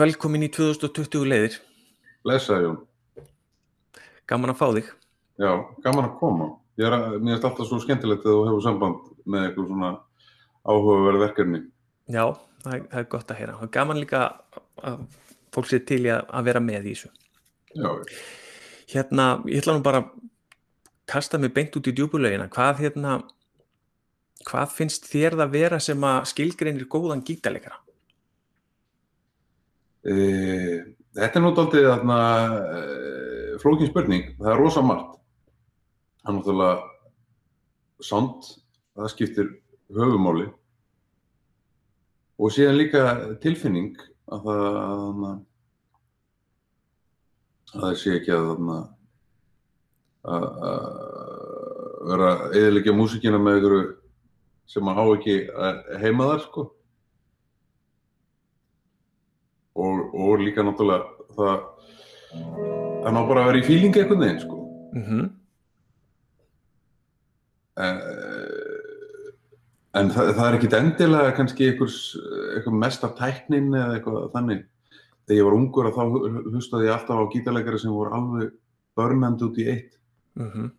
Velkomin í 2020 leiðir. Blessaði Jón. Gaman að fá þig. Já, gaman að koma. Ég er mér er alltaf svo skemmtilegt að þú hefur samband með eitthvað svona áhugaverð verkefni. Já, það er, það er gott að heyra. Það er gaman líka að fólk sé til að, að vera með í þessu. Já, Hérna, ég ætla nú bara að kasta mig beint út í djúbulegina. Hvað, hérna, hvað finnst þér það vera sem að skilgreinir góðan gítarleikara? E, þetta er náttúrulega þarna e, flókin spurning. Það er rosa margt. Það er náttúrulega sound, það skiptir höfumáli og síðan líka tilfinning að það að, að það sé ekki að að vera að eðilegja músikina með einhverju sem maður há ekki heima þar sko og, og líka náttúrulega það það má bara vera í fílingi einhvern veginn sko. Mm Eh, en það, það er ekkit endilega kannski einhvers, eitthvað mest af tæknin eða eitthvað þannig. Þegar ég var ungur að þá hlustaði ég alltaf á gítarleikari sem voru alveg börnandi út í eitt. -hmm.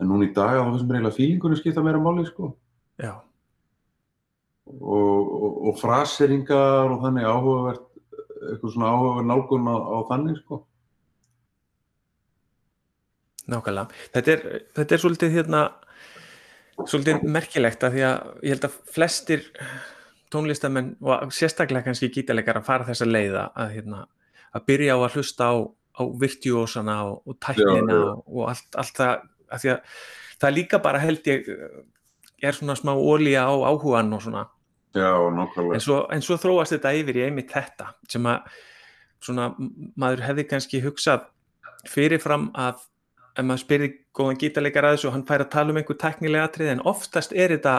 en núna í dag þá finnst mér eiginlega fílingunni skipta meira máli sko. Já, og, og, og fraseringar og þannig áhugavert eitthvað svona áhugaverð nálgun á, á þannig sko nákvæmlega. Þetta er, þetta er svolítið hérna svolítið merkilegt að því að ég held að flestir tónlistamenn og sérstaklega kannski gítarleikar að fara þessa leiða að, hérna, að byrja á að hlusta á, á virtuósana og, og tæknina Já, já. og, allt, allt það að því að það líka bara held ég er svona smá ólíja á áhugan og svona já, en svo, en svo þróast þetta yfir í einmitt þetta sem að svona maður hefði kannski hugsað fyrirfram að ef maður spyrir góðan gítarleikar að þessu og hann fær að tala um einhver teknilega atrið en oftast er þetta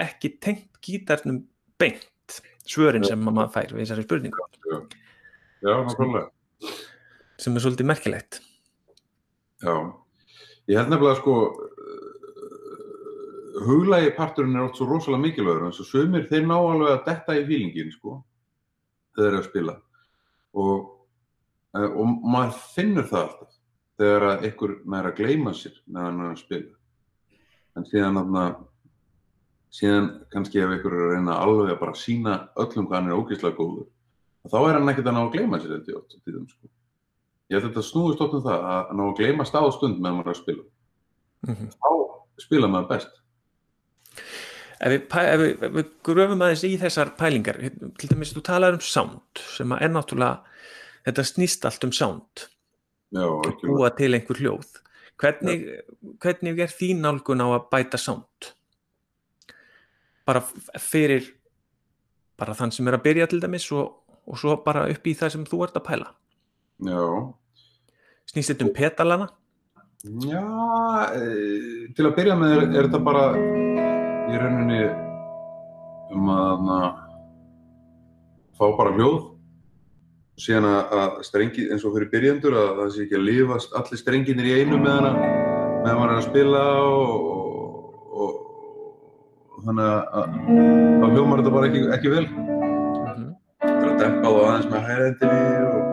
ekki tengt gítarnum beint svörin sem maður fær við þessari spurningu. Já, nákvæmlega. Sem er svolítið merkilegt. Já, ég held nefnilega sko huglægi parturinn er oft svo rosalega mikilvægur eins og sumir þeir ná alveg að detta í fílingin sko þegar þeir eru að spila og, eh, og maður finnur það alltaf þegar að ykkur nær að gleyma sér meðan hann er að spila en síðan þarna síðan kannski ef ykkur er að reyna alveg að bara sína öllum hvað hann er ógeðslega góður þá er hann ekkert að ná að gleyma sér þetta oft tíðum sko Ég að þetta snúist oft um það að ná að gleyma stað og stund meðan maður er að spila. mm -hmm. Þá spila maður best. Ef, við, ef, við, ef við gröfum aðeins í þessar pælingar til dæmis þú talar um sound sem er náttúrulega þetta snýst allt um sound. Já, búa til einhver hljóð. Hvernig, hvernig er þín nálgun á að bæta sound? Bara fyrir bara þann sem er að byrja til dæmis og, og svo bara upp í það sem þú ert að pæla. Já. snýst þetta um petalana? Já, e, til að byrja með er, er þetta bara í rauninni um að na, fá bara hljóð síðan að, að strengi, eins og fyrir byrjendur að það sé ekki að lifast allir strenginir í einu með hana meðan maður er að spila og, og, og, og þannig að, að þá hljómar þetta bara ekki, ekki vel -hmm. Það er að dempa þá aðeins með hæðendinni og... og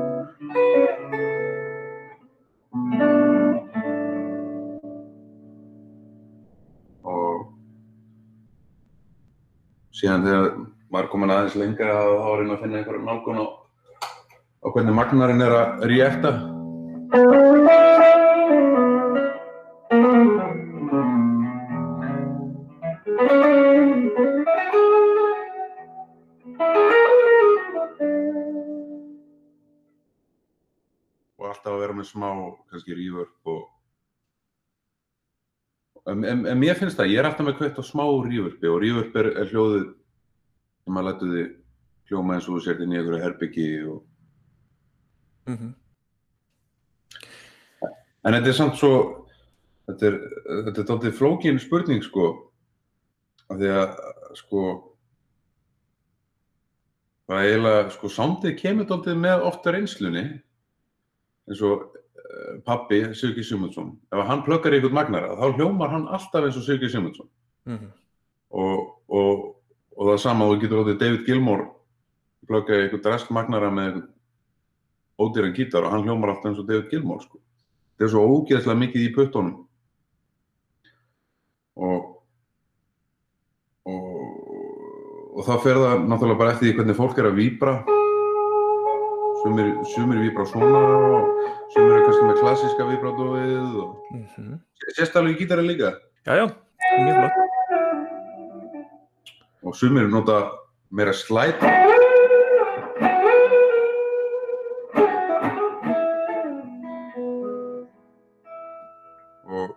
síðan þegar maður komin aðeins lengra þá er að reyna að finna einhverjum nálgun á, á hvernig magnarinn er að rétta. Og alltaf að vera með smá kannski reverb og en, en, en mér finnst það, ég er alltaf með kveitt á smá reverbi og reverb er, er hljóðið sem maður lætur því hljóma eins og þú sért inn í einhverju herbyggi og... Mm -hmm. en þetta er samt svo þetta er, þetta er tóttið flókin spurning sko af því að sko það er eiginlega sko sándið kemur tóttið með ofta reynslunni eins og pappi, Siggi Sigmundsson ef hann plökkar í einhvern magnara þá hljómar hann alltaf eins og Siggi Sigmundsson Mm -hmm. og, og, og það sama þú getur látið David Gilmour plugga í eitthvað drest magnara með ódýran gítar og hann hljómar alltaf eins og David Gilmour sko. Það er svo ógeðslega mikið í puttunum og og, og það fer það náttúrulega bara eftir því hvernig fólk er að víbra sumir, sumir víbra svona og sumir er kannski með klassíska víbradóið og Mm -hmm. sést alveg í gítarinn líka Já, já, mjög flott. og sumir nota meira slæt og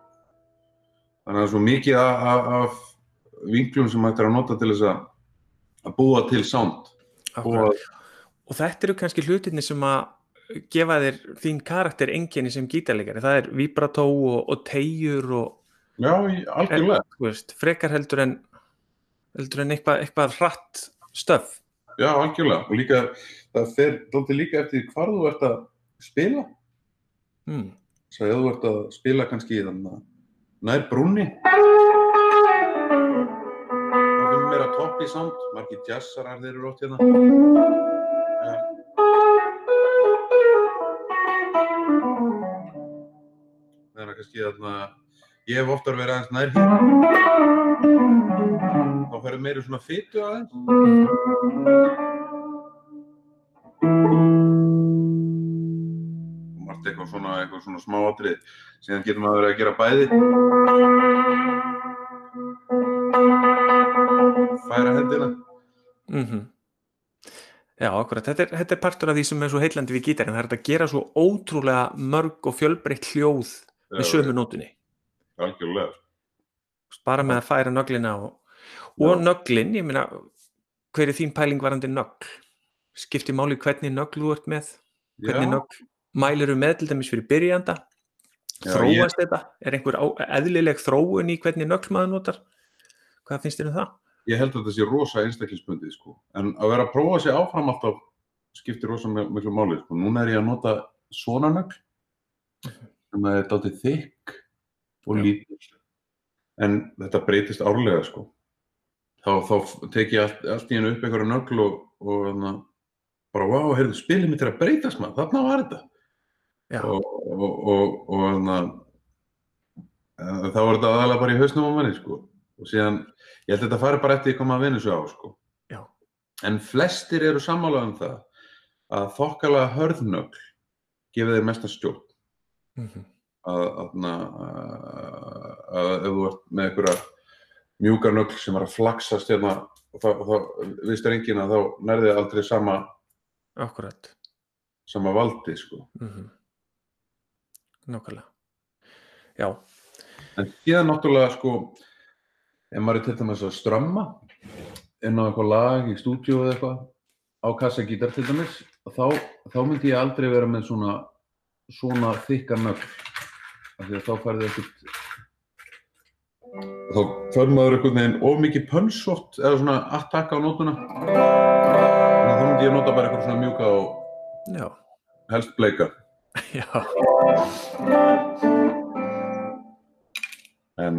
þannig að er svo mikið af, af, af vinklum sem hægt er að nota til þess að búa til sound Akkurat. og Og þetta eru kannski hlutinni sem að gefa þér þín karakter enginni sem gítarleikari. Það er vibrató og, og tegjur og já, algjörlega þú veist, frekar heldur en heldur en eitthvað, eitthvað hratt stöf. já, algjörlega og líka það fer dálítið líka eftir hvar þú ert að spila Mm. svo ef þú ert að spila kannski nær brúnni þá finnum meira topp í sound margir jazzarar þeir eru rótt hérna kannski þarna ég hef oftar verið aðeins nær hér. Þá ferur meiri svona fytu aðeins. Og margt eitthvað svona, eitthvað svona smá atrið síðan getur maður verið að gera bæði. Færa hendina. Mm Já, akkurat. Þetta er, þetta er partur af því sem er svo heillandi við gítarinn. Það er að gera svo ótrúlega mörg og fjölbreytt hljóð með sömu nótunni. algjörlega Bara með að færa nöglina og, og nöglin, ég meina, hver er þín pæling varandi nögl? Skiptir máli hvernig nögl þú ert með? Hvernig nögl mælir þú með til dæmis fyrir byrjanda? Já, Þróast þetta? Er einhver eðlileg þróun í hvernig nögl maður notar? Hvað finnst þér um það? ég held að þetta sé rosa einstaklisbundið sko. en að vera að prófa sig áfram alltaf skiptir rosa mi- miklu máli sko. núna er ég að nota svona nögl sem er dátið þykk og lítill. En þetta breytist árlega sko. þá, þá tek ég allt, allt í hennu upp einhverja nögl og, og hana, bara, wow, heyrðu, spilið mitt er að breytast maður, þarna var þetta. Já, og, og, og, og hana, eh, þá var þetta aðalega bara í hausnum á manni sko. og síðan, ég held að þetta fari bara eftir því hvað maður vinnur svo á sko. já, en flestir eru sammála um það að þokkalega hörðnögl gefið þeir mesta stjórn mm að, að, að ef þú ert með einhverja mjúkar nögl sem er að flaksast hérna og þá, þá viðst enginn að þá nærði aldrei sama, akkurat. sama valdi sko. Mm Nákvæmlega. Já, En síðan náttúrulega sko, ef maður er til dæmis að strömma inn á eitthvað lag í stúdíu eða eitthvað á kassagítar til dæmis, þá, þá myndi ég aldrei vera með svona, svona þykka nögl. Af því að þá færði ekkert, þá fær maður einhvern veginn of mikið pönsótt eða svona attack á nótuna. Þannig að þá myndi ég nota bara eitthvað svona mjúka og já, helst bleika. En,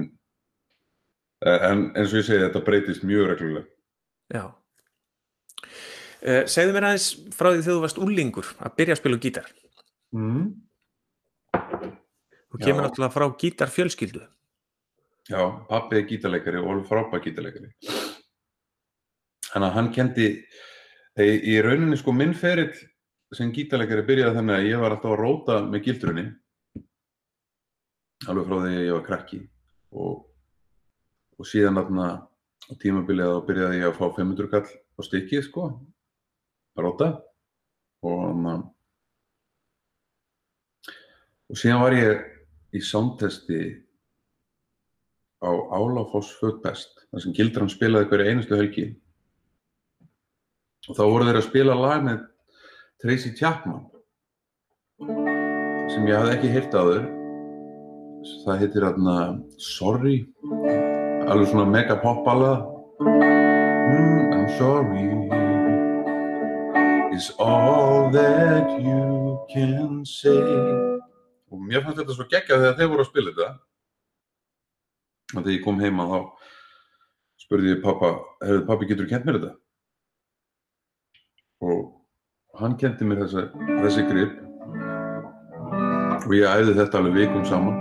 en eins og ég segi, þetta breytist mjög reglulega. já. Uh, segðu mér aðeins frá því þegar þú varst úlingur að byrja að spila á gítar. Mm. Þú kemur náttúrulega frá gítarfjölskyldu. Já, pappi er gítarleikari og frábær gítarleikari. Þannig að hann kendi, í, í rauninni sko minn ferill sem gítarleikari byrjaði þannig að ég var alltaf að róta með gildrunni, alveg frá því að ég var krakki og, og síðan þarna á tímabilið þá byrjaði ég að fá 500 kall á stykkið sko, að róta og þannig að og síðan var ég í soundtesti á Álafoss Fötbest þar sem Gildran spilaði hverju einustu helgi. Og þá voru þeir að spila lag með Tracy Chapman sem ég hafði ekki heyrt áður. Það heitir hérna Sorry alveg svona mega pop ballað mm, I'm sorry is all that you can say og mér fannst þetta svo geggjað þegar þeir voru að spila þetta. Og þegar ég kom heima þá spurði ég pappa hefur pappi getur kent mér þetta? Hann kendi mér þessi, þessi grip. Og ég æði þetta alveg vikum saman.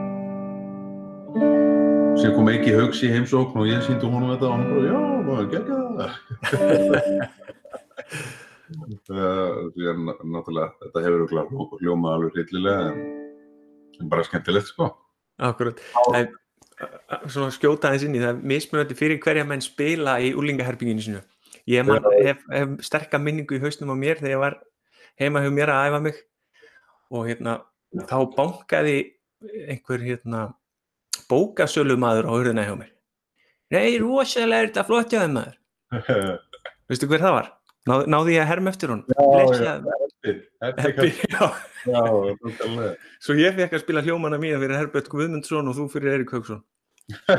Sem kom ekki haugs í heimsókn og ég síndi honum þetta og hann bara, já, maður gegja það því að náttúrulega þetta hefur örugglega hljómað alveg hryllilega en bara skemmtilegt sko Akkurat. En, uh, svona skjóta aðeins inn í það er mismunandi fyrir hverja menn spila í úlingaherbygginu sinu. Ég man, hef, hef sterka minningu í hausnum á mér þegar ég var heima hjá mér að æfa mig og hérna þá bankaði einhver hérna bókasölu maður á hurðina hjá mér. Nei, rosalega er þetta flott hjá þeim maður. Veistu hver það var? Náð, náði ég að herma eftir hún? Heppi. Svo ég fekk að spila hljómana mína fyrir Herbert Guðmundsson og þú fyrir Erik Haugsson.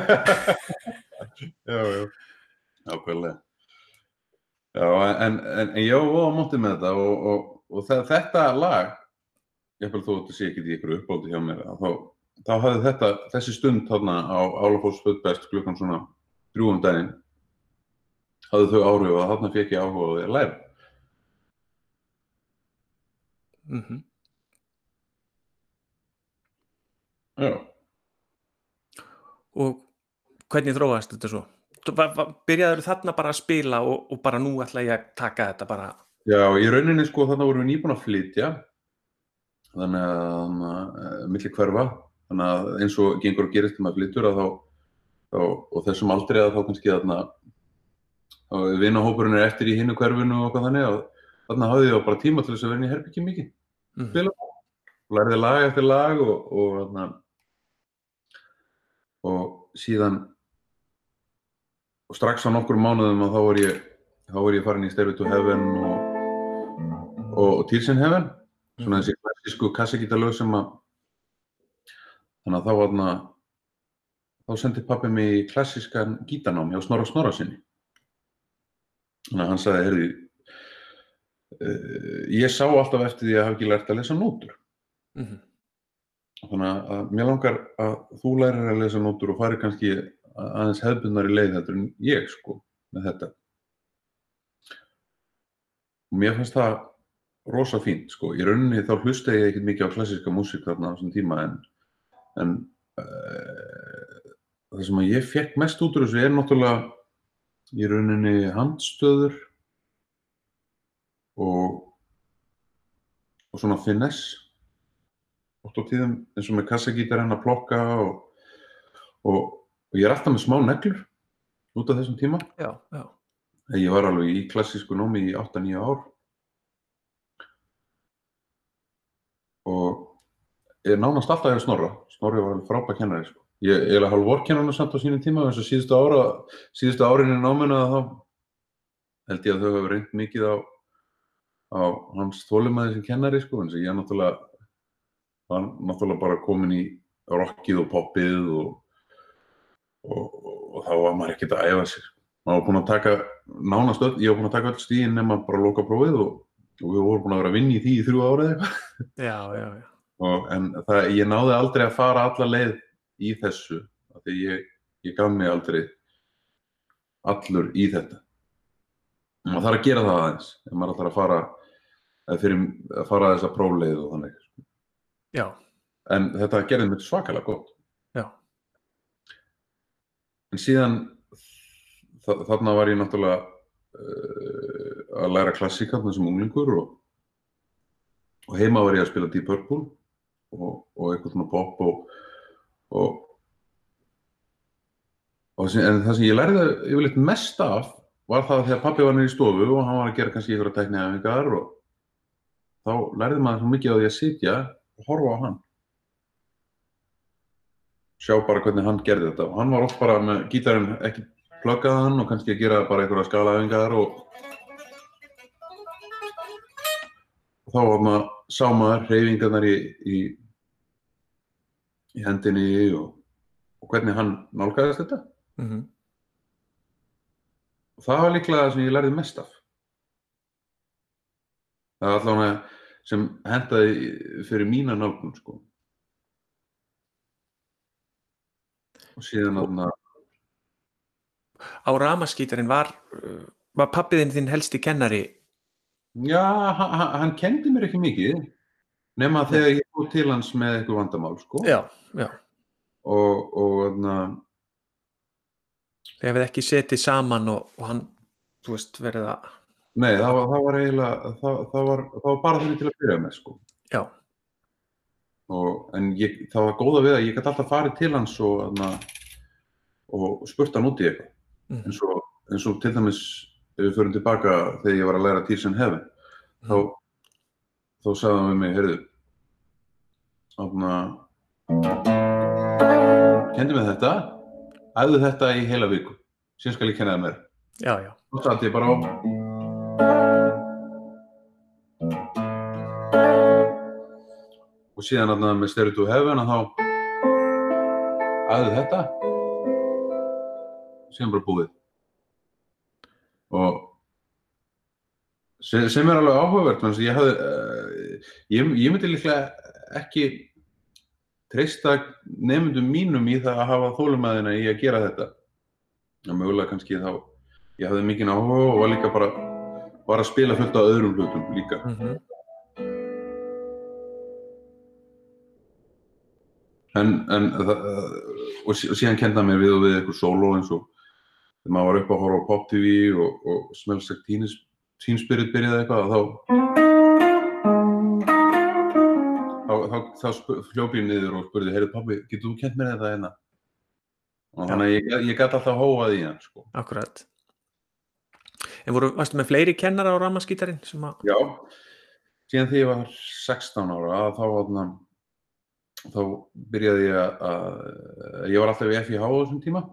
já, já, nákvæmlega. Já, en, en, en ég var á móti með þetta og, og, og þe- þetta lag, ég held þó að þetta sé ekki í ykkur uppbóldi hjá mér, þá, þá hafði þetta, þessi stund þarna á Álafoss Fötbest klukkan svona drjúum daginn, hafði þau áhrif og þarna fekk ég áhuga á því að læra. Mm Já. Og hvernig þróast þetta svo? Byrjaður þarna bara að spila og, og bara nú ætla ég að taka þetta bara Já, í rauninni sko þarna vorum við nýbúin að flytja þannig að uh, milli hverfa þannig að eins og gengur og gerist þegar maður flyttur að þá, þá og þessum aldrei að þá kannski þarna vinahópurinn er eftir í hinnu hverfinu og hvað þannig að þarna hafði ég bara tíma til þess að vera í herbyggi mikið. Mm. spila. Og lærði lag eftir lag og, og, þarna, og síðan og strax á nokkur mánuðum að þá var ég þá var ég farin í Stairway to Heaven og, og, og Tears in Heaven. Svona þessi klassísku kassagítalög sem að þannig að þá var þarna þá sendi pappi mig í klassískan gítanám hjá Snorra Snorra sinni þannig að hann sagði heyrði uh, ég sá alltaf eftir því að hafa ekki lært að lesa nótur. Mm þannig að mér langar að þú lærir að lesa nótur og fari kannski aðeins hefðbundari leið þetta en ég sko með þetta. Og mér fannst það rosa fínt sko. Í rauninni þá hlusta ég ekkert mikið á klassíska músík þarna á þessum tíma en, en uh, það sem að ég fekk mest út úr þessu er náttúrulega í rauninni handstöður og og svona finesse oft á tíðum eins og með kassagítar henn að plokka og, og, og ég er alltaf með smá neglur út af þessum tíma. Já, já. Ég var alveg í klassísku námi í 8-9 ár og ég er nánast alltaf að snorra. Snorri var alveg frábæð kennari. Sko. Ég er eiginlega hálf vorkennarna samt á sínum tíma eins og síðustu, ára, síðustu árin í náminu að þá held ég að þau hefur reynd mikið á, á hans þólumæði sem kennari sko, eins og ég er náttúrulega var náttúrulega bara komin í rockið og poppið og, og, og, og þá var maður ekkert að æfa sér. Maður var búinn að taka nánast öll, ég var búinn að taka öll stíðin nema bara að loka prófið og, og við vorum búinn að vera að vinna í því í þrjú árið eitthvað. Já, já, já. En það, ég náði aldrei að fara alla leið í þessu, af því ég, ég gaf mig aldrei allur í þetta. Maður þarf að gera það aðeins, ef maður ætlar að fara, fyrir, að fara þessa prófleið og þannig. Já, En þetta gerði mér svakalega gott. já. En síðan þa þarna var ég náttúrulega uh, að læra klassík þarna sem unglingur og, og heima var ég að spila Deep Purple og, og eitthvað svona pop og, og, og sem, en það sem ég lærði yfirleitt mest af var það þegar pappi var niður í stofu og hann var að gera kannski ykkur að tekna efingar og þá lærði maður svo mikið á því að sitja og horfa á hann. Sjá bara hvernig hann gerði þetta. Og hann var oft bara með gítarinn ekki pluggaði hann og kannski að gera bara einhverja skalaæfingar og og þá var maður sá maður hreyfingarnar í, í í hendinni og, og hvernig hann nálgæðist þetta. Mm og það var líklega það sem ég lærði mest af. Það var allavega sem hendaði fyrir mína nálgun sko. Og síðan þarna Á ramaskítarinn var, uh, var pappiðinn þinn helsti kennari? Já, hann, hann- kendi mér ekki mikið nema þegar ég fór til hans með eitthvað vandamál sko. Já, já. og, og na, Þegar við ekki setið saman og, og hann, þú veist, verið að, nei, það var, það var eiginlega það, það, var, það var bara þannig til að byrja með sko. já, og, en ég, það var góða við að ég gæti alltaf farið til hans og, og spurt hann út í eitthvað mm, eins og, eins og til dæmis ef við förum tilbaka þegar ég var að læra Tears in Heaven þá, þá sagði hann við mig, heyrðu þarna kendi mig þetta. Æðu þetta í heila viku. Síðan skal ég kenna það mér já, já, þá satt ég bara á. Og síðan þarna með Stereo to Heaven að þá æðu þetta. Síðan bara búið. Og sem, sem er alveg áhugavert ég hafði uh, ég, ég myndi líklega ekki treysta nefndum mínum í það að hafa þólumæðina í að gera þetta. Og mögulega kannski þá ég hafði mikinn áhuga og var líka bara bara að spila fullt á öðrum hlutum líka. Mm en, en það, og sí- og síðan kenda mér við og við eitthvað sóló eins og þegar maður var upp að horfa á Pop TV og, og Smells Like Teen Teen Spirit byrjaði eitthvað þá þá, þá, þá sp- hljóp ég niður og spurði heyrðu pabbi, getur þú kent mér þetta hérna? Og þannig að ég, ég gæti alltaf hóað í hann sko. akkurat. En voru, varstu með fleiri kennara á ramaskítarinn sem að, já, síðan þegar ég var 16 ára þá þarna, þá byrjaði ég að, ég var alltaf í FIH á þessum tíma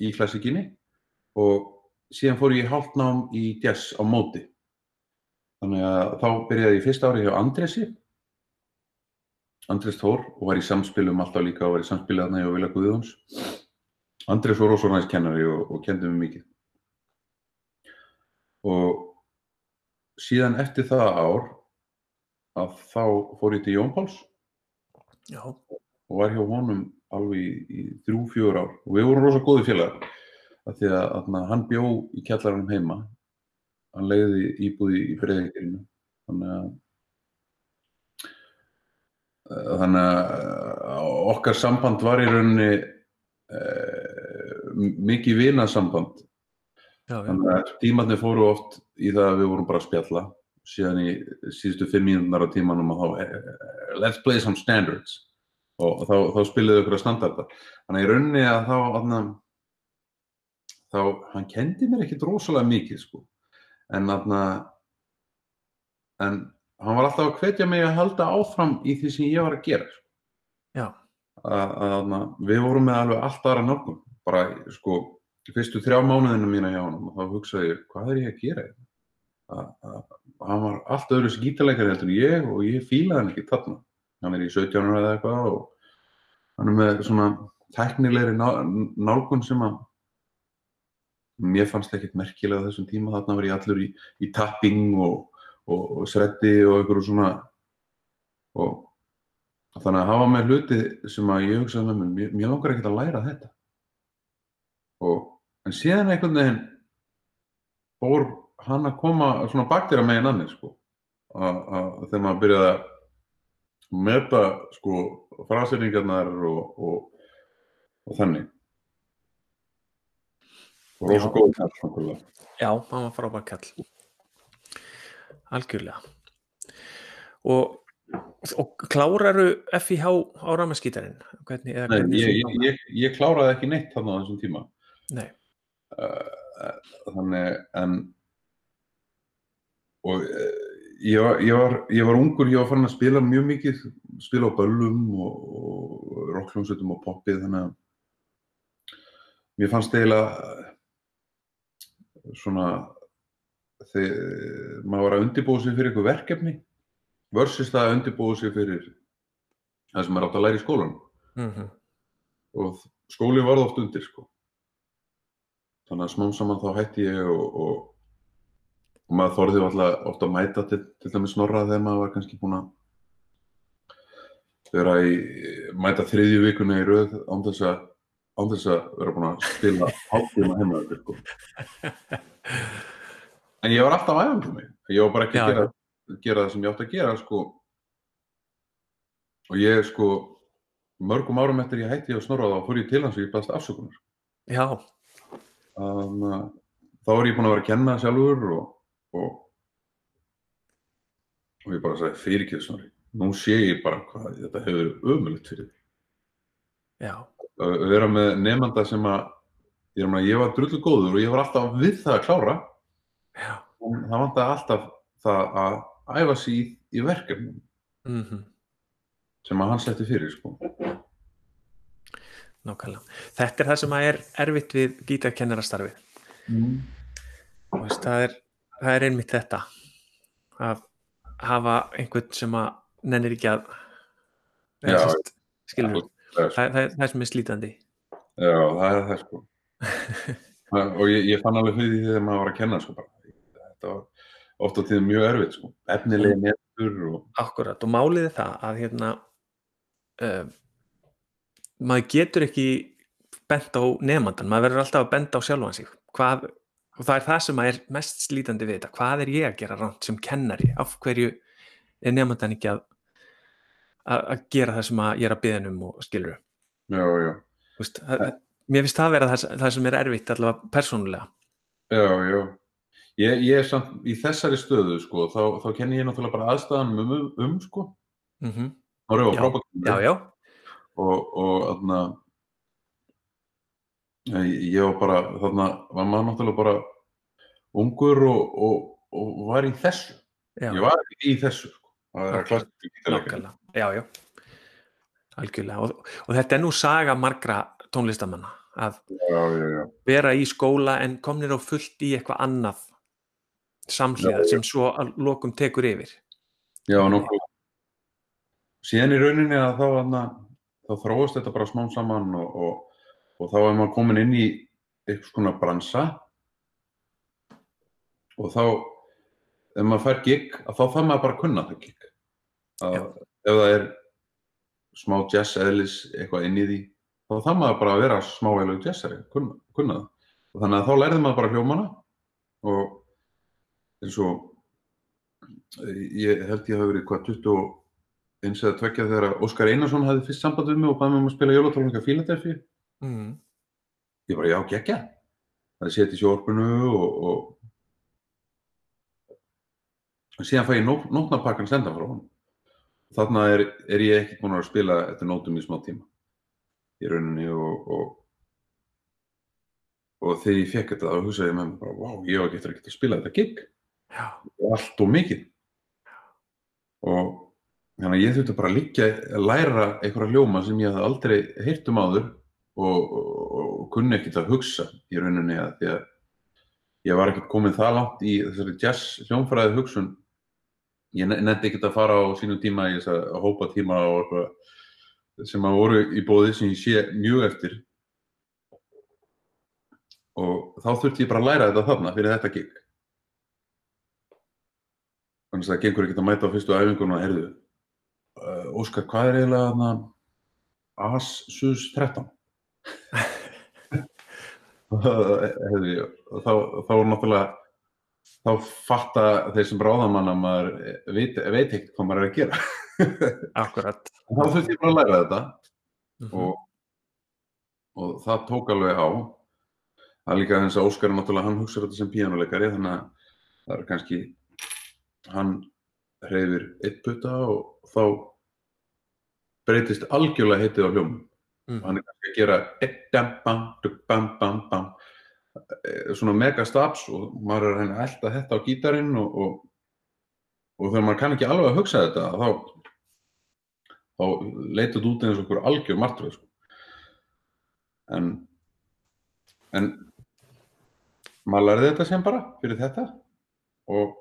í klassikinni og síðan fór ég í hálft nám í jazz á móti. Þannig að þá byrjaði ég fyrsta ári hjá Andresi Andres Þór og var í samspilum alltaf líka og var í samspilið þarna hjá Vilja Guðjóns. Andres var rosa næst kennari og, og kendi mig mikið. Og síðan eftir það ár að þá fór ég til Jón Páls. Já, og var hjá honum alveg í, þrjú, fjör ár. Og við vorum rosa góði félagar af því að, að hann bjó í kjallaranum heima. Hann leiði íbúði í breyðingirinu þannig að þannig að okkar samband var í rauninni uh, mikið vinasamband. Já, já, þannig að tímarnir fóru oft í það að við vorum bara að spjalla. Síðan í síðustu fimm mínúnar á tímanum að þá eh, let's play some standards. Og þá, þá spiluðu ykkur að standarda þannig að í rauninni að þá aðna, þá, hann kendi mér ekkit rosalega mikið sko. En aðna en hann var alltaf að hvetja mig að halda áfram í því sem ég var að gera sko. já, að, að, við vorum með alveg allt aðra nálgun bara sko fyrstu þrjá mánuðinu mína hjá honum og þá hugsaði ég hvað er ég að gera hérna? að, hann var allt öðru skítalegari heldur en ég og ég fílaði hann ekki þarna hann er í 17 ára eða eitthvað og hann er með svona teknilegri ná- nálgun sem að mér fannst ekkert merkilega þessum tíma þarna var ég allur í, í tapping og, og, og sreddi og einhverju svona. Og þannig að hafa með hluti sem að ég hugsaði með mér, mér, langar ekkert að læra þetta. Og en síðan einhvern veginn fór hann að koma svona baktýra megin annir sko. Að, að þegar maður byrjaði að meta sko fraseringarnar og, og, og þannig. Og rosa góð kall já, hann var frábær kall. Algjörlega. Og, og kláraru FIH á ramaskítarinn? Ég, ég, ég, kláraði ekki neitt þarna á þessum tíma Nei, uh, þannig en og uh, ég, var, ég, var, ég var ungur, ég var farin að spila mjög mikið spila á böllum og, og rockljónsveitum og poppið þannig að mér fannst eiginlega svona þegar maður var að undirbúa sig fyrir eitthvað verkefni versus það að undirbúa sig fyrir það sem maður átt að læra í skólanum mm og skóli varð oft undir sko. þannig að smám saman þá hætti ég og, og, og maður þorði alltaf oft að mæta til, til dæmis snorra þegar maður var kannski búinn að vera í mæta þriðju vikuna í röð án þess að án þess að vera búinn að spila hálftíma heima sko. En ég var alltaf æfandi mig ég var bara ekki að gera, gera það sem ég átti að gera sko og ég sko mörgum árum eftir ég hætti að snorra þá fór ég til hans og ég baðast afsökunar já, að þá er ég búin að vera að kenna sjálfur og, og, og ég bara sagði fyrirgeðu snorri. Nú sé ég bara hvað þetta hefur verið ömulegt fyrir því. já, Að vera með nefnda sem að ég, ég var drullu góður og ég var alltaf við það að klára. En það vantaði alltaf það að æfa sig í, í verkefnum mhm, sem að hann setti fyrir sko. nákvæmlega. Þetta er það sem að er erfitt við gítarkennarastarfið. Mm. Það, er, það er einmitt þetta að hafa einhvern sem að nennir ekki að Já, skilur við, Það það, það, er það sem er slítandi. já, það er það sko. og ég, ég fann alveg fyrir því þegar maður var að kenna sko bara. Þetta var oft á tíðum mjög erfitt sko. Efnilegi netur og Akkurat, og málið er það að hérna uh, maður getur ekki bent á nefndandan, maður verður alltaf að benda á sjálfan sig hvað, og það er það sem er mest slítandi við þetta, hvað er ég að gera ránt sem kennari, af hverju er nefndandan ekki að, að að gera það sem að ég er að byggja um og skilur já, já. veist, það, mér finnst það vera það, það sem er erfitt allavega persónulega Já, já. Ég, ég er samt í þessari stöðu, sko, þá, þá kenni ég náttúrulega bara aðstæðanum um, um, um sko. mm Norri var Já, frábært. já, já, Og, og þarna, ég, ég var bara, þarna var maður náttúrulega bara ungur og, og, og var í þessu. já, Ég var í þessu, sko. Það er klassika gítarleikari. nákvæmlega já, já, algjörlega og, og þetta er nú saga margra tónlistamanna að Já, já, já. vera í skóla en komnir á fullt í eitthvað annað samhliða sem svo lokum tekur yfir Já, nokkuð. Síðan í rauninni að þá, þá þróast þetta bara smám saman og, og, og þá er maður komin inn í eitthvað svona bransa og þá, ef maður fær gig, þá þarf maður bara að kunna það gig. Ef það er smá jazz eðlis eitthvað inn í því, þá þarf maður bara að vera smá eðlug jazzari, kunna, kunna það. Og þannig að þá lærði maður bara hljómana og eins og ég held ég hafi verið hvað 20 eins eða tvekja þegar Óskar Einarsson hafði fyrst samband við mig og bæði mig um að spila jólatónleika Philadelphia mm. ég bara já, geggja það er sett í sjórpunu og, og síðan fæ ég nót, nótnapakkan sendan frá hann þarna er, er ég ekkert búin að spila eftir nótum í smá tíma í rauninni og og, og þegar ég fekk þetta þá hugsaði ég með mér bara, wow, ég var getur ekkert að spila þetta gig já, allt og mikið. Og þannig að ég þurfti bara liggja að læra einhverja hljóma sem ég hafði aldrei heyrt um áður og, og, og kunni ekkert að hugsa í rauninni að því að ég var ekkert komin það langt í þessari jazz hljómfræði hugsun. Ég nefndi ekkert að fara á sínum tíma í þess að hópa tíma og sem að voru í bóði sem ég sé mjög eftir. Og þá þurfti ég bara að læra þetta þarna fyrir þetta gig þannig að það gengur ekkert að mæta á fyrstu æfingun og herðu uh, Óskar, hvað er eiginlega þarna AS SUS 13 herðu ég og þá, þá er náttúrulega þá fatta þeir sem ráðamann að maður veit, veit ekkert hvað maður er að gera. Akkurat. Þá þurfti ég bara að læra þetta. Mm og, og það tók alveg á. Það er líka eins að Óskar náttúrulega hann hugsa þetta sem píanuleikari þannig að það er kannski hann hreyfir eitt putta og þá breytist algjörlega heitið á hljómum og hann er kannski að gera eitt dam, bam, bam, bam, bam. Eh, svona mega stabs og maður er að reyna að elta þetta á gítarinn og, og, og þegar maður kann ekki alveg að hugsa þetta þá þá leitur þetta út eins og okkur algjör martröð sko. en en maður lærði þetta sem bara fyrir þetta og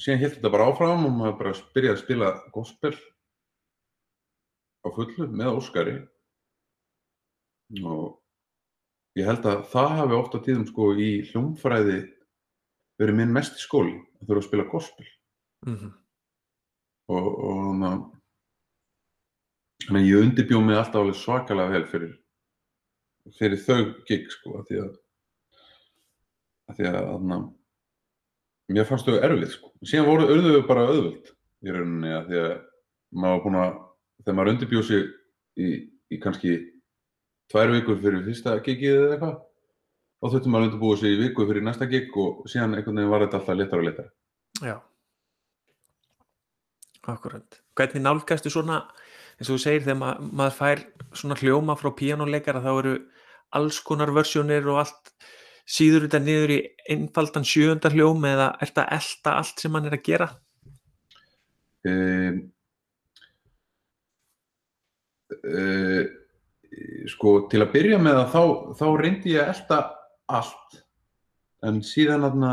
síðan hélt þetta bara áfram og maður bara byrjaði að spila gospel á fullu með Óskari og ég held að það hafi oft á tíðum sko í hljómfræði verið minn mest í skóli að þurfa að spila gospel -hmm. og, og þannig að að ég undirbjó mig alltaf alveg svakalega vel fyrir fyrir þau gig sko að því að að því að þannig mér fannst þau erfið sko. síðan voru auðvöðu bara auðvöld í rauninni að því að maður var búin að þegar maður undirbjóð sig í, í kannski tvær vikur fyrir fyrsta gigið eða eitthvað þá þurftum maður að undirbúa sig í viku fyrir næsta gig og síðan einhvern veginn var þetta alltaf letar og letar Já. Akkurat. Hvernig nálgastu svona, eins og þú segir, þegar ma maður fær svona hljóma frá píjánuleikara þá eru alls konar versjónir og allt síður þetta niður í einfaldan sjöunda hljóm eða er þetta elda allt sem hann er að gera? um, uh, sko til að byrja með að þá, þá reyndi ég að elda allt en síðan aðna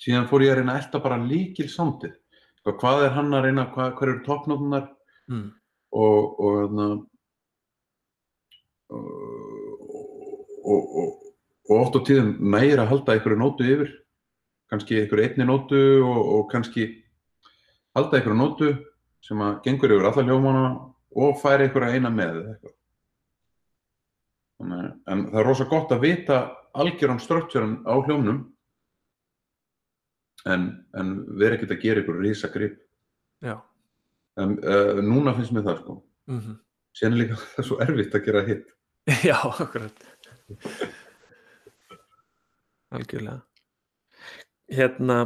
síðan fór ég að reyna að elda bara líkil samtið sko, hvað er hann að reyna, hvað, hver eru toppnótunar Mm. og og aðna og, og, oft á tíðum nægir að halda einhverju nótu yfir kannski einhverju einni nótu og, og kannski halda einhverju nótu sem að gengur yfir alla hljómana og færi einhverja eina með eitthvað. Þannig, en það er rosa gott að vita algjöran struktúran á hljómnum en, en vera ekkert að gera einhverju rísa grip Já. en uh, núna finnst mér það sko Mm síðan er líka það er svo erfitt að gera hitt Já, akkurat. Algjörlega. Hérna,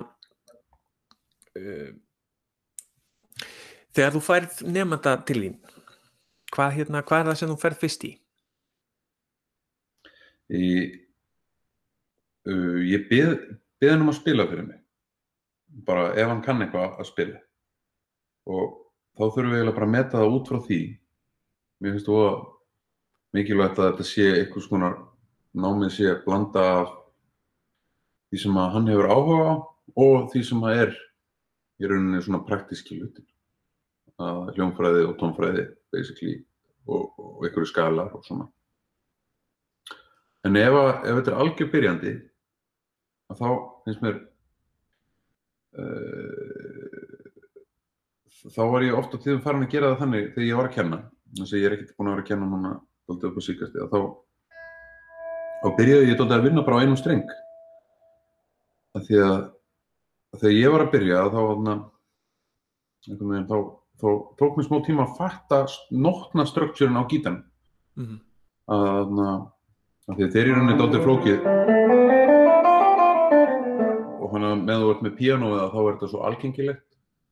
uh, þegar þú færð nefnda til þín, hvað, hérna, hvað er það sem þú færð fyrst í? í, uh, ég bið hann um að spila fyrir mig bara ef hann kann eitthvað að spila og þá þurfum við eiginlega bara að meta það út frá því mér finnst þú að mikilvægt að þetta sé einhvers konar námið sé blanda af því sem að hann hefur áhuga á og því sem að er í rauninni svona praktíski hlutin að hljónfræði og tónfræði basically og, og einhverju skalar og svona. En ef, að, ef þetta er algjör byrjandi, að þá finnst mér, uh, þá var ég oft á tíðum farin að gera það þannig þegar ég var að kenna, þess að ég er ekkert búin að vera að kenna núna dálítið upp á síkasti, að þá, þá byrjaði ég að vinna bara á einum streng. Að því að, að þegar ég var að byrja, þá, þá, þá tók mér smá tíma að fatta nótna struktúrin á gítan. Mm Að, þarna, Af því að þeir eru rauninni dálítið flókið og hann að með þú ert með píanóið þá er þetta svo algengilegt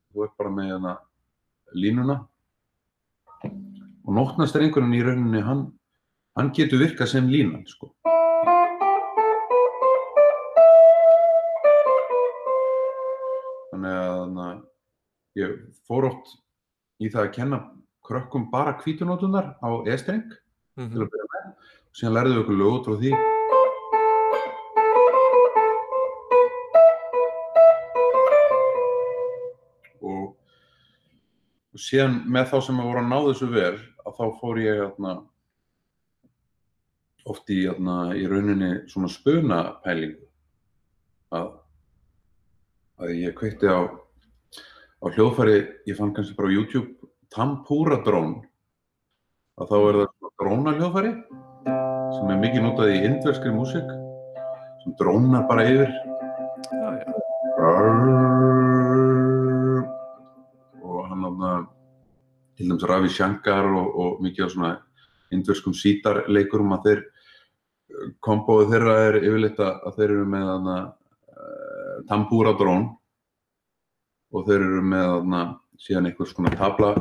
þú ert bara með hana línuna og nótnastrengurinn í rauninni hann, hann getur virkað sem línan sko. Þannig að ég fór oft í það að kenna krökkum bara hvítunótunar á E-streng til -hmm. að byrja með. Og síðan lærðu við okkur lög út frá því. Og, og síðan með þá sem að voru að ná þessu vel að þá fór ég atna, oft í, atna, í rauninni svona spunapælingu. Að, að ég kveikti á, á hljóðfæri, ég fann kannski bara á YouTube Tampura drón að þá er það svona drónahljóðfæri sem er mikið notað í indverskri músík sem drónar bara yfir. Já, já. og hann áfna til dæmis Ravi Shankar og, og mikið af svona indverskum sítarleikurum að þeir kombóið þeirra er yfirleitt að þeir eru með hana, uh, tambúra drón og þeir eru með hana, síðan einhvers konar tabla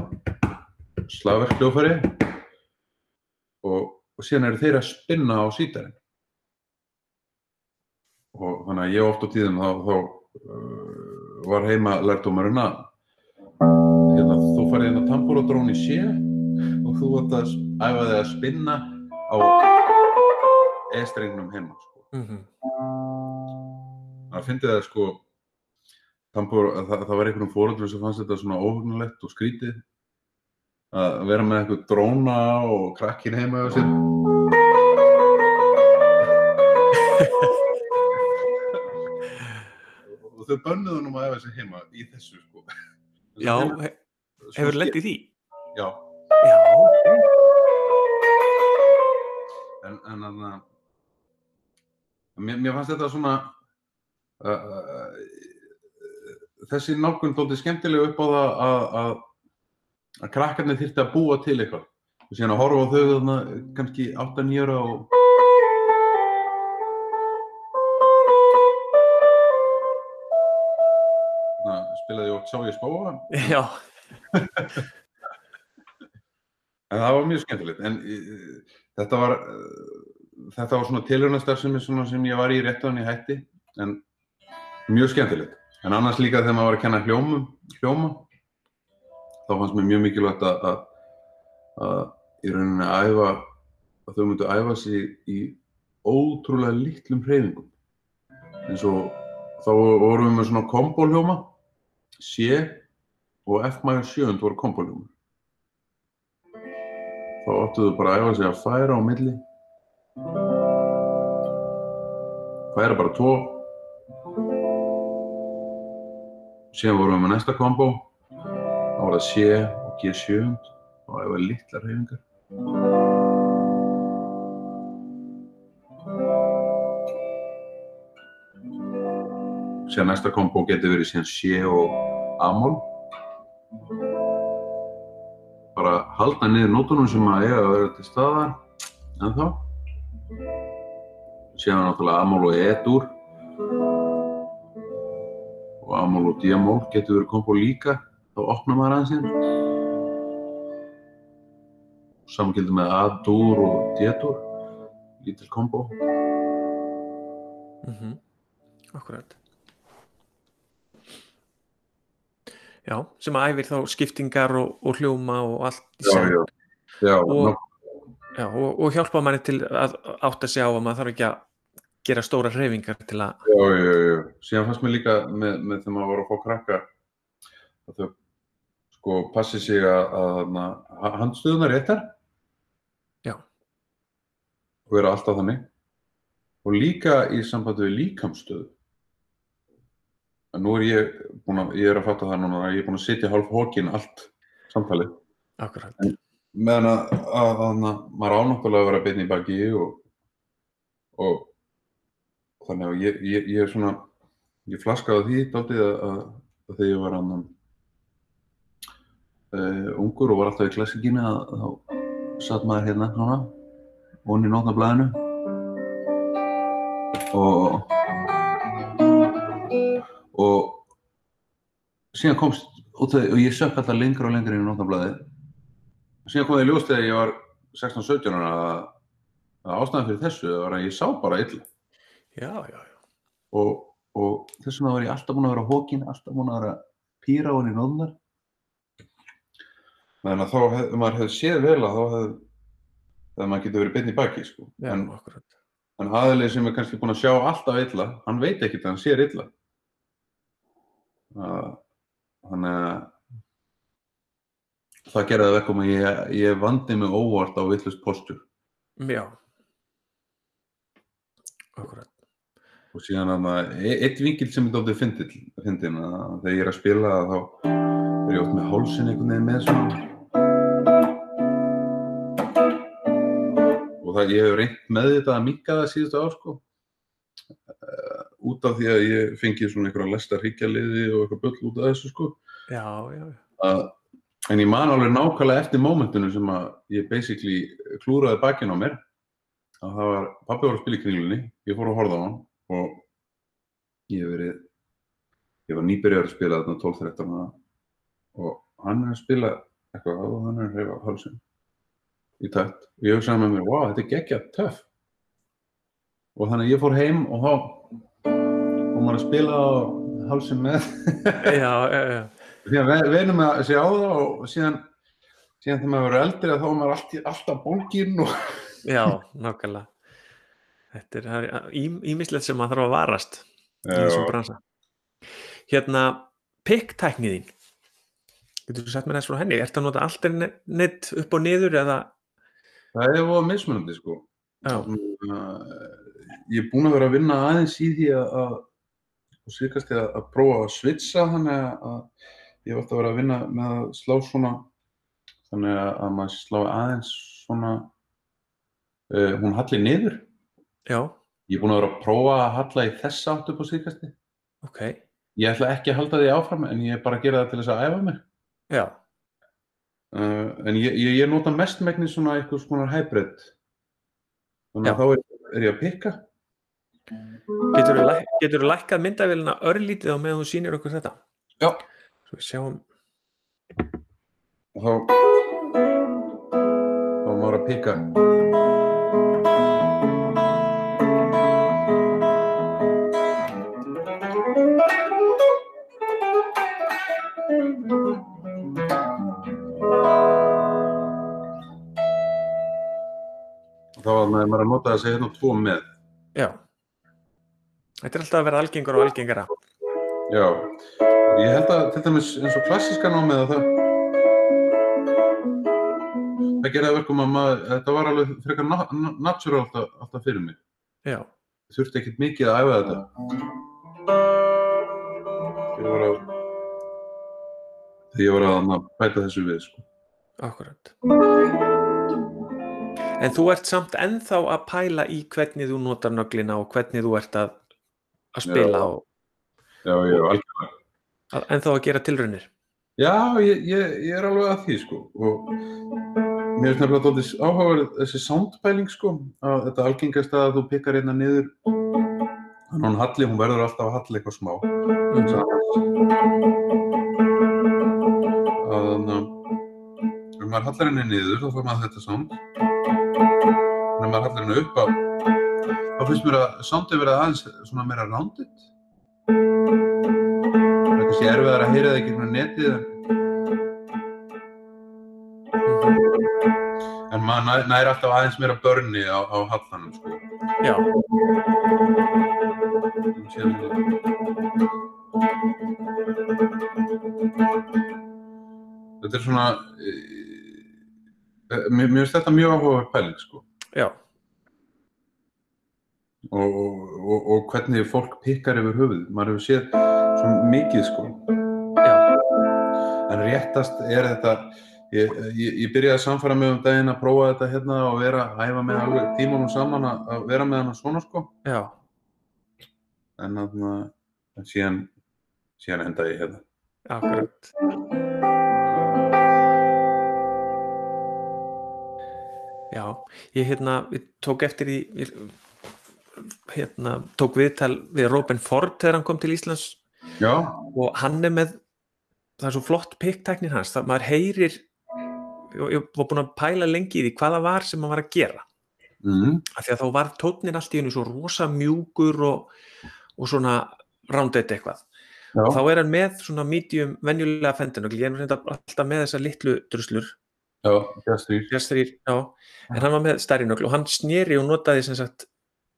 slagverkljófari og, og síðan eru þeir að spinna á sítarinn. Og þannig að ég oft á tíðum þá, þá uh, var heima lærtómarinn að hérna, þú farið hérna tambúradrón í sé og þú ætti að æfa þig að spinna á e-strengnum heima sko. Mm það fyndi það sko tambúr, það, það var einhvern fóröldur sem fannst þetta svona óhugnulegt og skrítið. Að vera með eitthvað dróna og krakkin heima á sér. Og þau bönnuðu nú að æfa sig heima í þessu sko. Já, he- hefur lent í því? Já, Já, en, en að mér, mér fannst þetta svona uh, þessi nálgun þótti skemmtilega upp á það að, að, að krakkarnir þyrfti að búa til eitthvað. Og síðan að horfa á þau þarna kannski 8-9 ára og Þarna spilaði ég oft sá ég spóa. Já, En það var mjög skemmtilegt, en uh, þetta var, uh, þetta var svona tilhörnastarfsemi svona sem ég var í rétt á hann í hætti, en mjög skemmtilegt. En annars líka þegar maður var að kenna hljómum, hljóma, þá fannst mér mjög mikilvægt að, að, að í rauninni æfa, að þau myndu æfa sig í ótrúlega litlum hreyfingum. eins og þá vorum við með svona komboljóma, C og F maður 7 voru komboljómar. Þá áttuðu bara að æfa sig að færa á milli. Færa bara tvo. Síðan vorum við með næsta kombo. Þá var það C og G7 og æfa litlar hreyfingar. Síðan næsta kombo getur verið síðan C og A-mól. Bara halda niður nótunum sem að eiga að vera til staðar ennþá. Síðan náttúrulega A-mól og E-dúr. Og A-mól og D-mól getur verið kombo líka. Þá opnar maður aðeins hérna. Samgildi með A-dúr og D-dúr. Lítil kombo. mm akkurat. Já, sem að æfir þá skiptingar og, og hljóma og allt í Já, senn. já. Já, Og- og, og hjálpa manni til að átta sig á að maður þarf ekki að gera stóra hreyfingar til að, Já, já, já. Síðan fannst mér líka með, með þegar maður var að fá krakka að þau sko passi sig að, að, handstöðunar réttar já, og vera alltaf þannig og líka í sambandi við líkamstöðu. En nú er ég búin að, ég er að fatta það núna að ég er búin að sitja hálf hókin allt samtalið akkurat. meðan að, að, að, að maður ánáttúrulega að vera beinn í baki og, og þannig að ég, ég, ég er svona ég flaskaði því dálítið að, að, þegar ég var annan uh, ungur og var alltaf í klassikinu að þá satt maður hérna svona onni í nótnablaðinu og og síðan komst út af, og ég sökk alltaf lengra og lengra inn í nótnablaðið síðan kom það í ljós þegar ég var 16-17 ára að ástæðan fyrir þessu var að ég sá bara illa Já, já, já. og, og þess vegna var ég alltaf búin að vera hókin, alltaf búin að vera pýra á henni nóðnar þannig að þá hef, maður hefði séð vel að þá hefði þegar maður getur verið beinn í baki sko. Já, en, akkurat. en aðlið sem er kannski búin að sjá alltaf illa hann veit ekkert að hann sér illa þannig að það gerði það vekkum að ég, ég vandi mig óvart á villust postur Já. Akkurat. Og síðan að það, eitt vingil sem er dóttið fyndin að þegar ég er að spila þá er ég oft með hálsin einhvern veginn með svona. Og það ég hef reynt með þetta að minka það síðustu ár sko. Uh, út af því að ég fengi svona einhverja lesta hryggjarliði og eitthvað bull út af þessu sko. Já, já, já. að, en ég man alveg nákvæmlega eftir mómentinu sem að ég basically klúraði bakinn á mér. Að það var, pappi var að spila í kringlunni ég fór að horfa á hann og ég hef verið ég var nýbyrjar að spila þarna 12-13 ára og hann er að spila eitthvað og hann er að reyfa hálsinn í tætt og ég hugsaði með mér, wow, þetta er geggjað töff og þannig að ég fór heim og þá kom maður að spila á hálsinn með Já, já, já. Síðan ve- venum að segja á það og síðan, síðan þegar maður verður eldri að þá er maður allt, alltaf bólginn og Já, nákvæmlega. Þetta er- það ímislegt sem maður þarf að varast í þessum bransa. Hérna, pick-tækniðin. Getur þú sagt mér þess frá henni? Ertu að nota alternate upp og niður eða? það er voða mismunandi sko. Já, ég er búinn að vera að vinna aðeins í því að, og síðkast að, að prófa að switcha þannig að, ég vart að vera að vinna með að slá svona þannig að, að maður slá aðeins svona uh, hún halli niður já, ég er búinn að vera að prófa að halla í þessa átt upp á síðkasti ok, Ég ætla ekki að halda því áfram en ég er bara að gera það til þess að æfa mig. já, Uh, en ég, ég, ég nota mestmægni svona eitthvað svona hybrid. Þannig Já. að þá er, ég að pikka. getur þú lækkað myndavélina örlítið á meðan þú sýnir okkur þetta Já. svo við sjáum, Og þá, þá er maður að pikka. Þá er maður að nota þessi hérna tvo með. já þetta er alltaf að vera algengur og algengara Já, ég held að til dæmis eins og klassíska námið að það það gerði að verkum að maður, þetta var alveg frekar na na natural alltaf, alltaf fyrir mig. já, Þurfti ekkert mikið að æfa þetta. Ég var að þegar ég var að bæta þessu við, sko. akkurat en þú ert samt ennþá að pæla í hvernig þú notar nöglina og hvernig þú ert að að spila Já. og Já, ég er algjörlega. að, ennþá að gera tilraunir Já, ég, ég, ég er alveg að því, sko. Og mér finnst nefnilega dóttis áhugaverð þessi soundpæling, sko, að þetta algengast að þú pikkar hérna niður þannig að hún halli, hún verður alltaf að halli eitthvað smá. mm. að þannig að ef maður hallar henni niður þá fær maður þetta sound ef maður hallar henni upp á þá finnst mér að soundi verða aðeins svona meira rounded það er kannski erfiðar að heyra það ekki með netið en, en maður nær, nær alltaf aðeins meira börni á, á hallanum sko. já, þetta er svona e, e, mér, finnst þetta mjög áhugaverð pæling sko. Já, og, og, og, og hvernig fólk pikkar yfir höfuð maður hefur séð svo mikið sko. Já, en réttast er þetta ég, ég, ég byrjaði að samfara mig um daginn að prófa þetta hérna og vera að æfa með alveg tímanum saman að, að vera með hana svona sko. Já, en þarna en síðan síðan endaði ég hérna. Akkurat já, ég hérna ég tók eftir í ég, hérna, tók viðtal við Robin Ford þegar hann kom til Íslands. Já, og hann er með það er svo flott pikkteknin hans það maður heyrir ég, ég var búin að pæla lengi í því hvað það var sem hann var að gera. Mm, af því að þá var tónnin allt í hennu svo rosa mjúkur og, og svona rándeit eitthvað. Já, og þá er hann með svona medium venjulega fendinögl, ég er alltaf með þessar litlu druslur, já. En hann var með stærri nögl og hann sneri og notaði sem sagt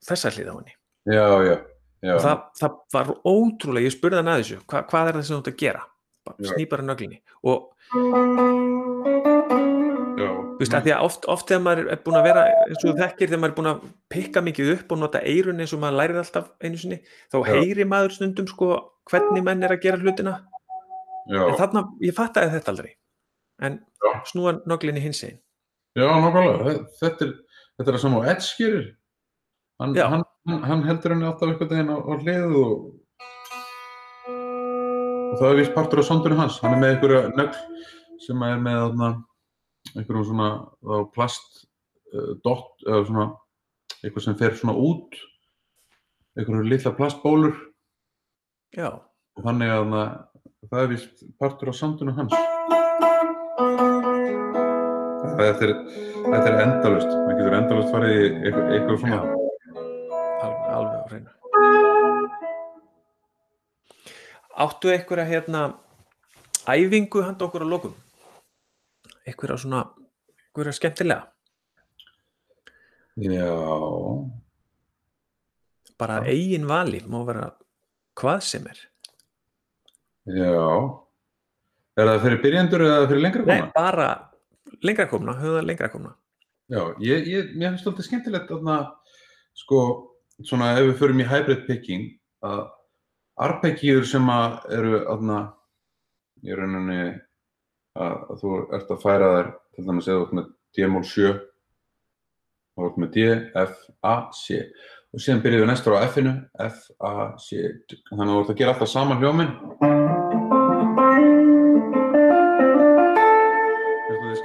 þessa hlið á henni. Já, já, já, og það, það var ótrúlega, ég spurði hann að þessu hva, hvað er það sem þú ert að gera? Snýpar nöglinni. Og já, þú veist, að því að oft, oft þegar maður er búin að vera eins og þekkir þegar maður er búin að pikka mikið upp og nota eirun eins og maður lærir alltaf einu sinni, þá Já. heyri maður stundum sko hvernig menn er að gera hlutina. Já, en þarna, ég fattaði þetta aldrei. En. Snúa nöglinni hins einn já, nákvæmlega. Þetta er, þetta er það sem á Edge gerir hann, hann, hann, heldur henni alltaf eitthvað deginn á, á hlið og og það er vist partur af sondunum hans. Hann er með einhverja nögl sem er með þarna, einhverjum svona plast uh, dot eða svona eitthvað sem fer svona út. Einhverjum litla plastbólur. Já, og þannig að það er vist partur af sondunum hans þetta er, er endalust maður getur endalust farið í eitthvað, eitthvað svona. Alveg, alveg á hreinu. Áttu einhverja hérna æfingu handa okkur á lokum? Einhverja svona einhverja skemmtilega? Já, bara eigin vali, má vera hvað sem er. Já. Er það fyrir byrjendur eða fyrir lengra Nei, koma? bara lengra komna, höfum það lengra komna Já, ég, ég, mér finnst alltaf skemmtilegt þarna, sko, svona ef við förum í hybrid picking, að arpeggjur sem að eru þarna, í rauninni að, að þú ert að færa þær, til dæmis eða ert með D-mól 7, þú ert með D, F, A, C. Og síðan byrjuðu næstur á F-inu F, A, C, þannig að þú ert að gera alltaf saman hljóminn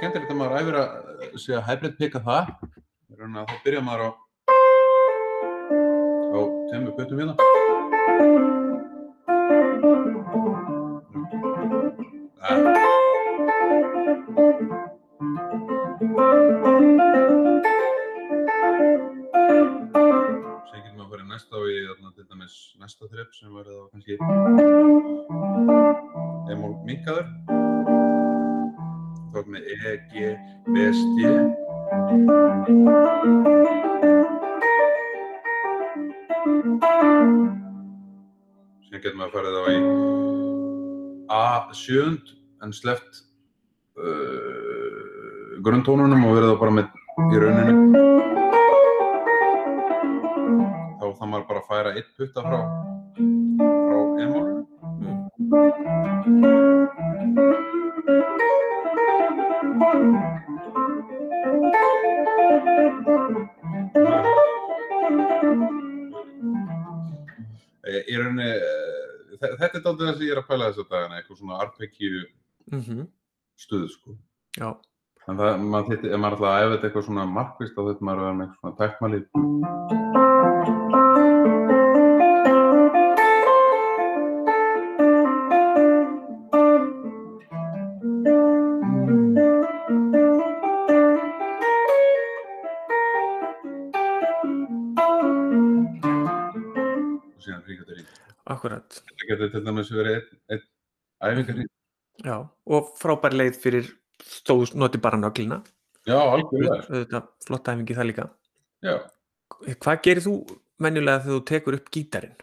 skemmtilegt að maður æfir að segja hybrid picka það þannig að þá byrja maður á á tveimur pötum hérna. Sér getur maður að fara í næsta og í til dæmis næsta þrepp sem var þá kannski emól minkaður. Þá er með E, G, B, S, D. Sér getur maður að fara þá í A sjöund en sleppt uh, grunntónunum og verið þá bara með í rauninu. Þá þarf maður bara að færa eitt putta frá ég er að dagana eitthvað svona arpeggju mm stuð sko. Já, en það, maður ef þetta eitthvað svona markvist þá þetta maður að vera með eitthvað svona tækmæli akkurat. þetta getur til dæmis verið einn ein æfingar Já, og frábær leið fyrir stóð noti bara nöglina. já, algjörlega Þetta flott æfingi það líka. já, Hvað gerir þú menjulega þegar þú tekur upp gítarinn?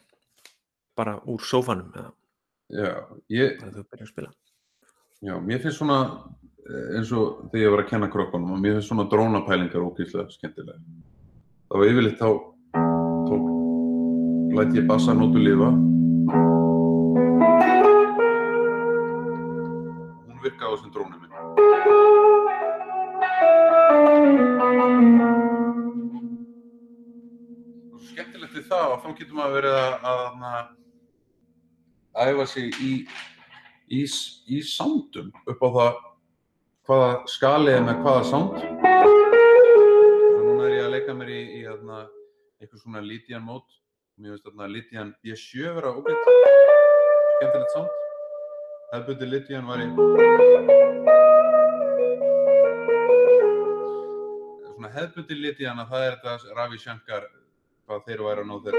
Bara úr sófanum eða já, ég, þegar þú byrjar að spila? Já, mér finnst svona eh, eins og þegar ég var að kenna krokkunum og mér finnst svona drónapælingar ógeðslega skemmtilega. Það var yfirleitt þá tók, læt ég bassa nótu lifa. Drónum minn. Og skemmtilegt við það og þá getur maður verið að, að, að æfa sig í í, í soundum upp á það hvaða skali er með hvaða og núna er ég að leika mér í, í þarna, eitthvað svona Lydian mót mér finnst þarna Lydian B7 vera ógætt skemmtilegt sound hefðbundi Lydian var í svona hefðbundi Lydian að það er þetta Ravi Shankar hvað þeir væri að ná þeir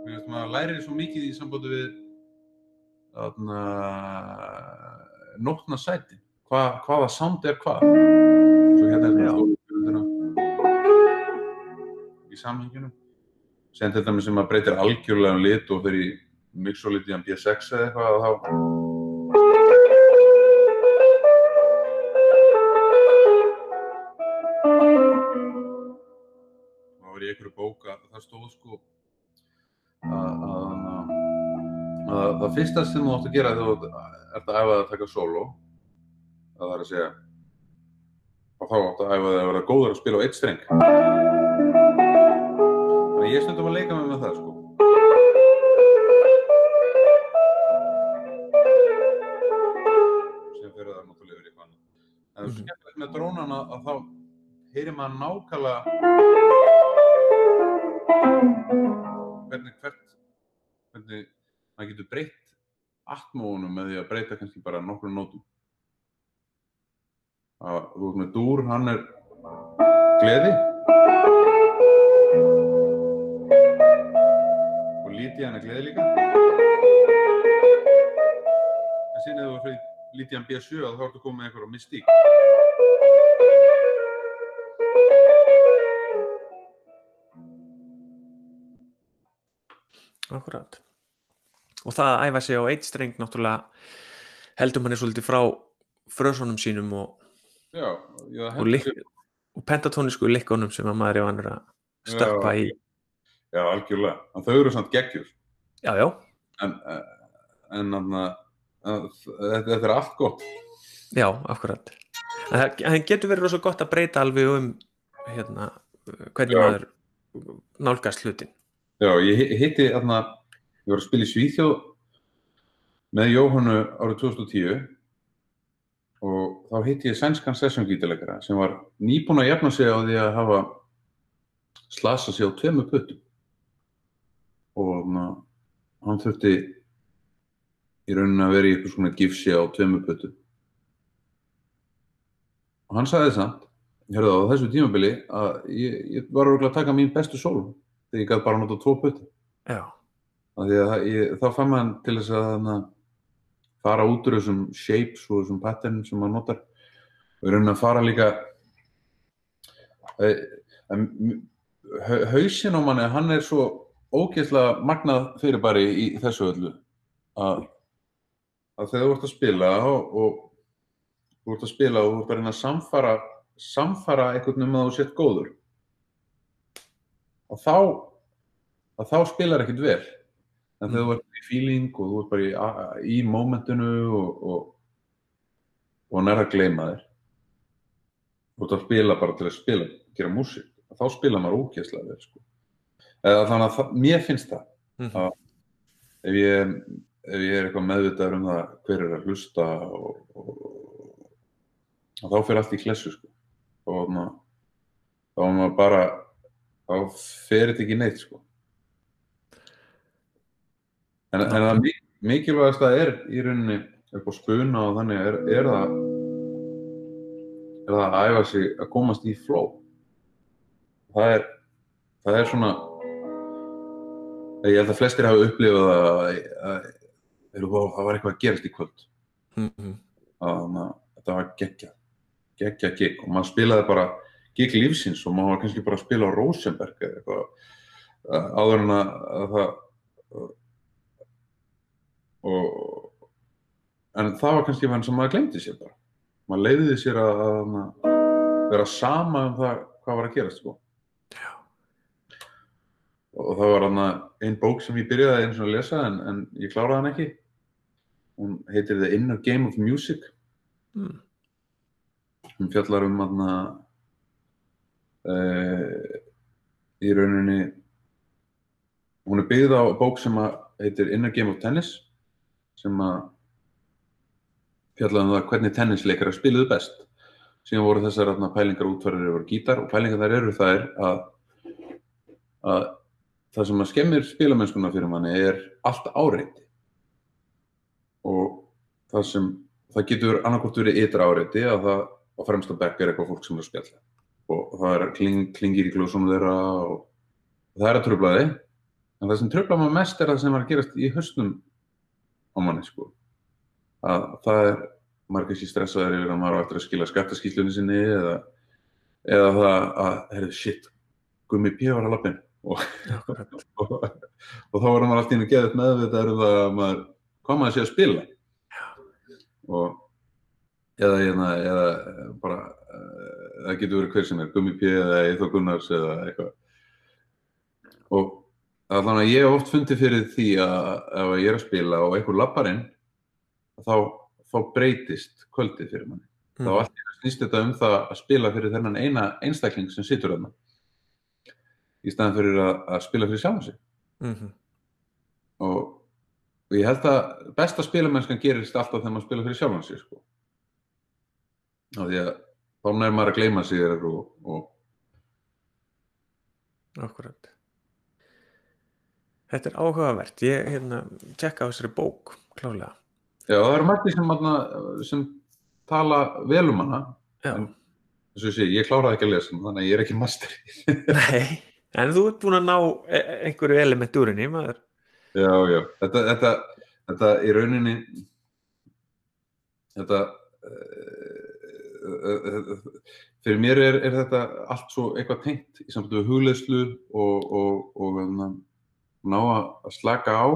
Mér finnst maður lærir svo mikið í sambandi við þarna nótna sæti. Hva, hvaða sound er hvað? Svo hérna er þetta stóru í samhengjunum sem til dæmis sem maður breytir algjörlega um lit og fyrir mixoliti í B6 eða eitthvað þá þá var ég einhverju bók að það stóð sko að, að, að það fyrsta sem þú átt að gera þegar þú ert að æfa að taka solo það er að segja og þá átt að æfa að vera góður að spila á eitt streng að ég stundum að leika mig með það sko. Sem fyrir það náttúrulega yfir eitthvað annað. En það er skemmtilegt með drónana að þá heyrir maður nákvæmlega hvernig hvert hvernig maður getur breytt atmóunum með því að breyta kannski bara nokkru nótum. Að þú veist með dúr, hann er gleði og Lítian er gleði líka en síðan ef þú fyrir Lítian B7 þá ertu komið með einhverja mystík Akkurat. Og það að æfa sig á eitt streng náttúrulega heldur manni svolítið frá frösunum sínum og, og, og pentatónisku likkunum sem að maður er vanur að stöppa í. Já, algjörlega, en þau eru samt geggjur. Já, já, en, en, en, en þetta, þetta er allt gott. Já, akkurat. En það, getur verið rosa gott að breyta alveg um hérna, hvernig Já. maður nálgast hlutin. Já, ég hi- hitti þarna, ég var að spila í Svíþjóð með Jóhannu árið 2010 og þá hitti ég sænskan sessjongítilegara sem var nýbúin að jafna sig á því að hafa slasa sig á tveimu puttum og na, hann þurfti í rauninni að vera í eitthvað svona gifsi á tveimu puttum og hann sagði samt hérðu á þessu tímabili að ég, ég var að taka mín bestu sól þegar ég gæti bara nota tvo að ég, þá fann maður til þess að þarna, fara út úr þessum shapes og þessum patternum sem maður notar. Og í rauninni að fara líka e, hausin á manni hann er svo ógeðslega magnað fyrirbæri í þessu öllu. Að, að þegar þú ert að spila og, og þú ert að spila og þú ert að reyna að samfara samfara einhvern um að þú sett góður og þá að þá spilar ekkert vel. En þegar þú ert í feeling og þú ert bara í, í momentinu og, og, og nær að gleyma þér þú ert að spila bara til að spila gera músík, þá spila maður ógeðslega vel sko. Eða þannig að mér finnst það Mhm. ef ég, ef ég er eitthvað meðvitaður um það hver er að hlusta og, og, og þá fyrir allt í klessu sko. og na, þá er maður bara þá fer þetta ekki neitt sko. en, en það mik- mikilvægast það er í rauninni upp á spuna og þannig er, er það er það að æfa sig að komast í flow það er það er svona ég held að flestir hafa upplifað að, að, að það var eitthvað að gerast í kvöld Mhm. að na- þetta var geggja geggja gig og maður spilaði bara gig lífsins og maður var kannski bara að spila á Rosenberg eða eitthvað uh, áður en að, að það og en það var kannski hann sem maður glemdi sér bara maður leiði sér að, að, að vera sama um það hvað var að gerast sko. Og það var hann einn bók sem ég byrjaði eins og að lesa en, en ég kláraði hann ekki. Hún heitir The Inner Game of Music. Mm. hún fjallar um hann uh, í rauninni hún er byggð á bók sem að heitir Inner Game of Tennis sem að fjallar um það hvernig tennisleikara spiluðu best. Síðan voru þessar þarna, pælingar útfærir yfir gítar og pælingar þær eru þær að, að það sem að skemmir spilamennskuna fyrir manni er allt áreiti. Og það sem það getur annarkort verið ytra áreiti að það á fremsta bekk er eitthvað fólk sem er að spjalla. Og það er kling, klingir í klósunum þeirra og það er að tröfla þig. En það sem tröfla maður mest er það sem er að gerast í höstum á manni sko. Að það er er kannski stressaður yfir að maður á eftir að skila skattaskýslunni sinni eða, eða það að, herrðu, shit gummi píu var að lappin og, og, og þá var maður alltaf inn að geða upp meðvitað um það að maður hvað maður sé að spila? Og eða, eða, eða bara uh, það getur verið hver sem er gummi píu eða Eithor Gunnars eða eitthvað. Og allan að ég hef oft fundið fyrir því að ef ég er að spila og einhver lappar inn þá, þá breytist kvöldið fyrir manni. Þá Mm. allt í einu snýst þetta um það að spila fyrir þennan eina einstakling sem situr þarna í staðan fyrir að, að spila fyrir sjálfum sig Mhm. og, og ég held að besta spilamennskan gerist alltaf þegar maður spila fyrir sjálfum sig sko. því að þá nær maður að gleyma sér og, og Akkurat. Þetta er áhugavert. Ég hérna, tjekka á þessari bók, klálega. já, það eru margir sem, sem tala vel um hana. En- sé, ég kláraði ekki að lesa þannig að ég er ekki master Nei, en þú ert búin að ná e- e- einhverju element úr henni, maður. Já, já, þetta, þetta, þetta í rauninni þetta uh, fyrir mér er, er þetta allt svo eitthvað tengt í samfélagi við hugleyslu og, og, og um, ná að að slaka á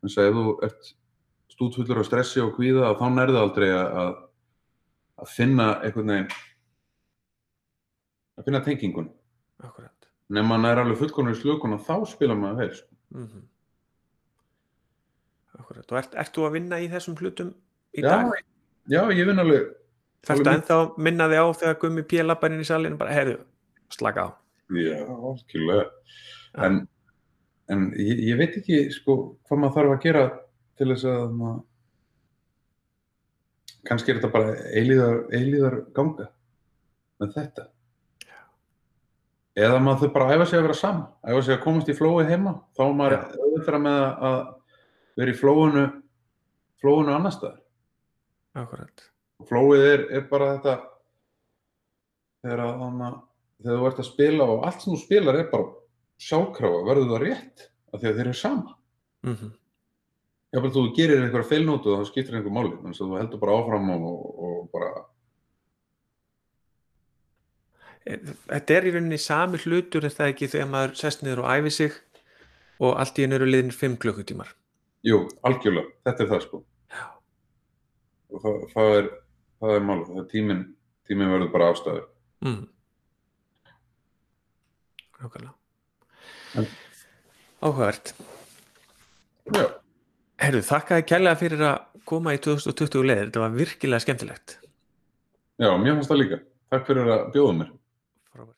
en ef þú ert stútfullur af stressi og kvíða þá nærðu aldrei að, að, að finna einhvern veginn að finna tengingun Akkurat. Nema hann er alveg fullkonur í slökun og þá spila maður vel sko. Mm Akkurat. Og ert, ert þú að vinna í þessum hlutum í Já, dag? Já, ég vinn alveg Þarftu Alveg ennþá að minna þig á þegar Gummi P. lappar inn í salinu bara, heyrðu, slaka á. Já. Já. En, en ég, ég veit ekki sko hvað maður þarf að gera til þess að maður... kannski er þetta bara eilíðar, eilíðar ganga með þetta. Eða maður þau bara æfa sig að vera saman, æfa sig að komast í flóið heima, þá er maður Já. auðvitað með að- vera í flóinu, flóinu annar staðar. Akkurat. Flóið er, er bara þetta þegar, að, þarna, þegar þú ert að spila og allt sem þú spilar er bara sjálfkrafa, verður það rétt af því að þeir eru sama. Mm Jáfnveg þú gerir einhverja feilnótu og það skiptir einhver máli, þannig að þú heldur bara áfram og, og bara, Þetta er í rauninni sami hlutur en það ekki þegar maður sest niður og æfi sig og allt í hennu eru liðin 5 klukkutímar. jú, algjörlega, þetta er það sko. Já. Og það, það er, það er máli, það er tíminn, tíminn verður bara afstæður. Mm. Nákvæmlega. Áhugavert. Já. Herru, þakkaði kærlega fyrir að koma í 2020 leiðir. Þetta var virkilega skemmtilegt. Já, mér fannst það líka. Takk fyrir að bjóða mér. Robert.